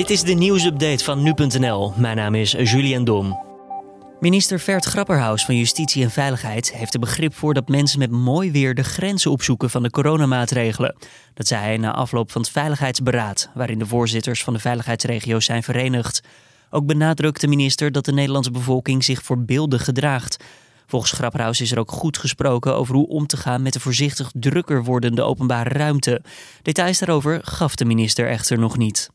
Dit is de nieuwsupdate van nu.nl. Mijn naam is Julian Dom. Minister Vert Grapperhaus van Justitie en Veiligheid heeft er begrip voor dat mensen met mooi weer de grenzen opzoeken van de coronamaatregelen. Dat zei hij na afloop van het Veiligheidsberaad, waarin de voorzitters van de veiligheidsregio's zijn verenigd. Ook benadrukt de minister dat de Nederlandse bevolking zich voorbeeldig gedraagt. Volgens Grapperhaus is er ook goed gesproken over hoe om te gaan met de voorzichtig drukker wordende openbare ruimte. Details daarover gaf de minister echter nog niet.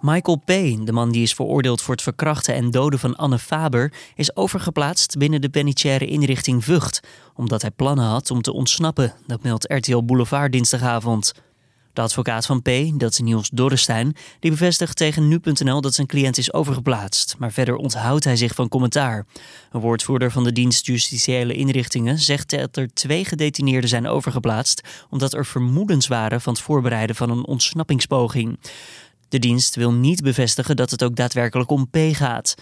Michael P., de man die is veroordeeld voor het verkrachten en doden van Anne Faber, is overgeplaatst binnen de penitentiaire inrichting Vught, omdat hij plannen had om te ontsnappen. Dat meldt RTL Boulevard dinsdagavond. De advocaat van P., dat is Niels Dorrestein, die bevestigt tegen nu.nl dat zijn cliënt is overgeplaatst. Maar verder onthoudt hij zich van commentaar. Een woordvoerder van de dienst Justitiële Inrichtingen zegt dat er twee gedetineerden zijn overgeplaatst omdat er vermoedens waren van het voorbereiden van een ontsnappingspoging. De dienst wil niet bevestigen dat het ook daadwerkelijk om P gaat.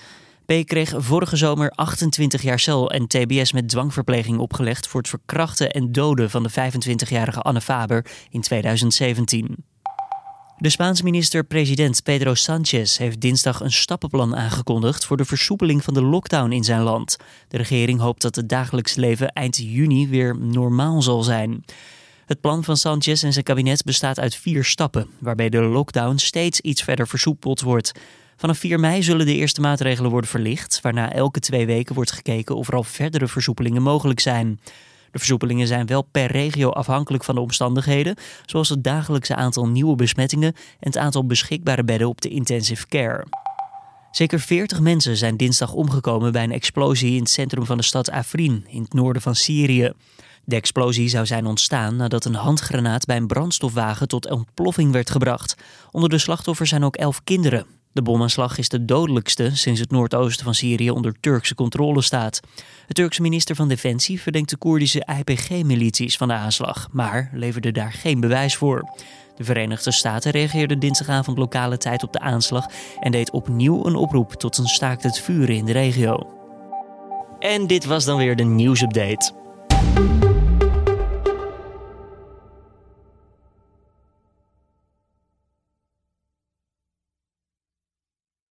P kreeg vorige zomer 28 jaar cel en TBS met dwangverpleging opgelegd voor het verkrachten en doden van de 25-jarige Anne Faber in 2017. De Spaanse minister-president Pedro Sánchez heeft dinsdag een stappenplan aangekondigd voor de versoepeling van de lockdown in zijn land. De regering hoopt dat het dagelijks leven eind juni weer normaal zal zijn. Het plan van Sanchez en zijn kabinet bestaat uit vier stappen, waarbij de lockdown steeds iets verder versoepeld wordt. Vanaf 4 mei zullen de eerste maatregelen worden verlicht, waarna elke twee weken wordt gekeken of er al verdere versoepelingen mogelijk zijn. De versoepelingen zijn wel per regio afhankelijk van de omstandigheden, zoals het dagelijkse aantal nieuwe besmettingen en het aantal beschikbare bedden op de intensive care. Zeker 40 mensen zijn dinsdag omgekomen bij een explosie in het centrum van de stad Afrin in het noorden van Syrië. De explosie zou zijn ontstaan nadat een handgranaat bij een brandstofwagen tot ontploffing werd gebracht. Onder de slachtoffers zijn ook elf kinderen. De bomaanslag is de dodelijkste sinds het noordoosten van Syrië onder Turkse controle staat. De Turkse minister van Defensie verdenkt de Koerdische IPG-milities van de aanslag, maar leverde daar geen bewijs voor. De Verenigde Staten reageerde dinsdagavond lokale tijd op de aanslag en deed opnieuw een oproep tot een staakt het vuren in de regio. En dit was dan weer de nieuwsupdate. thank you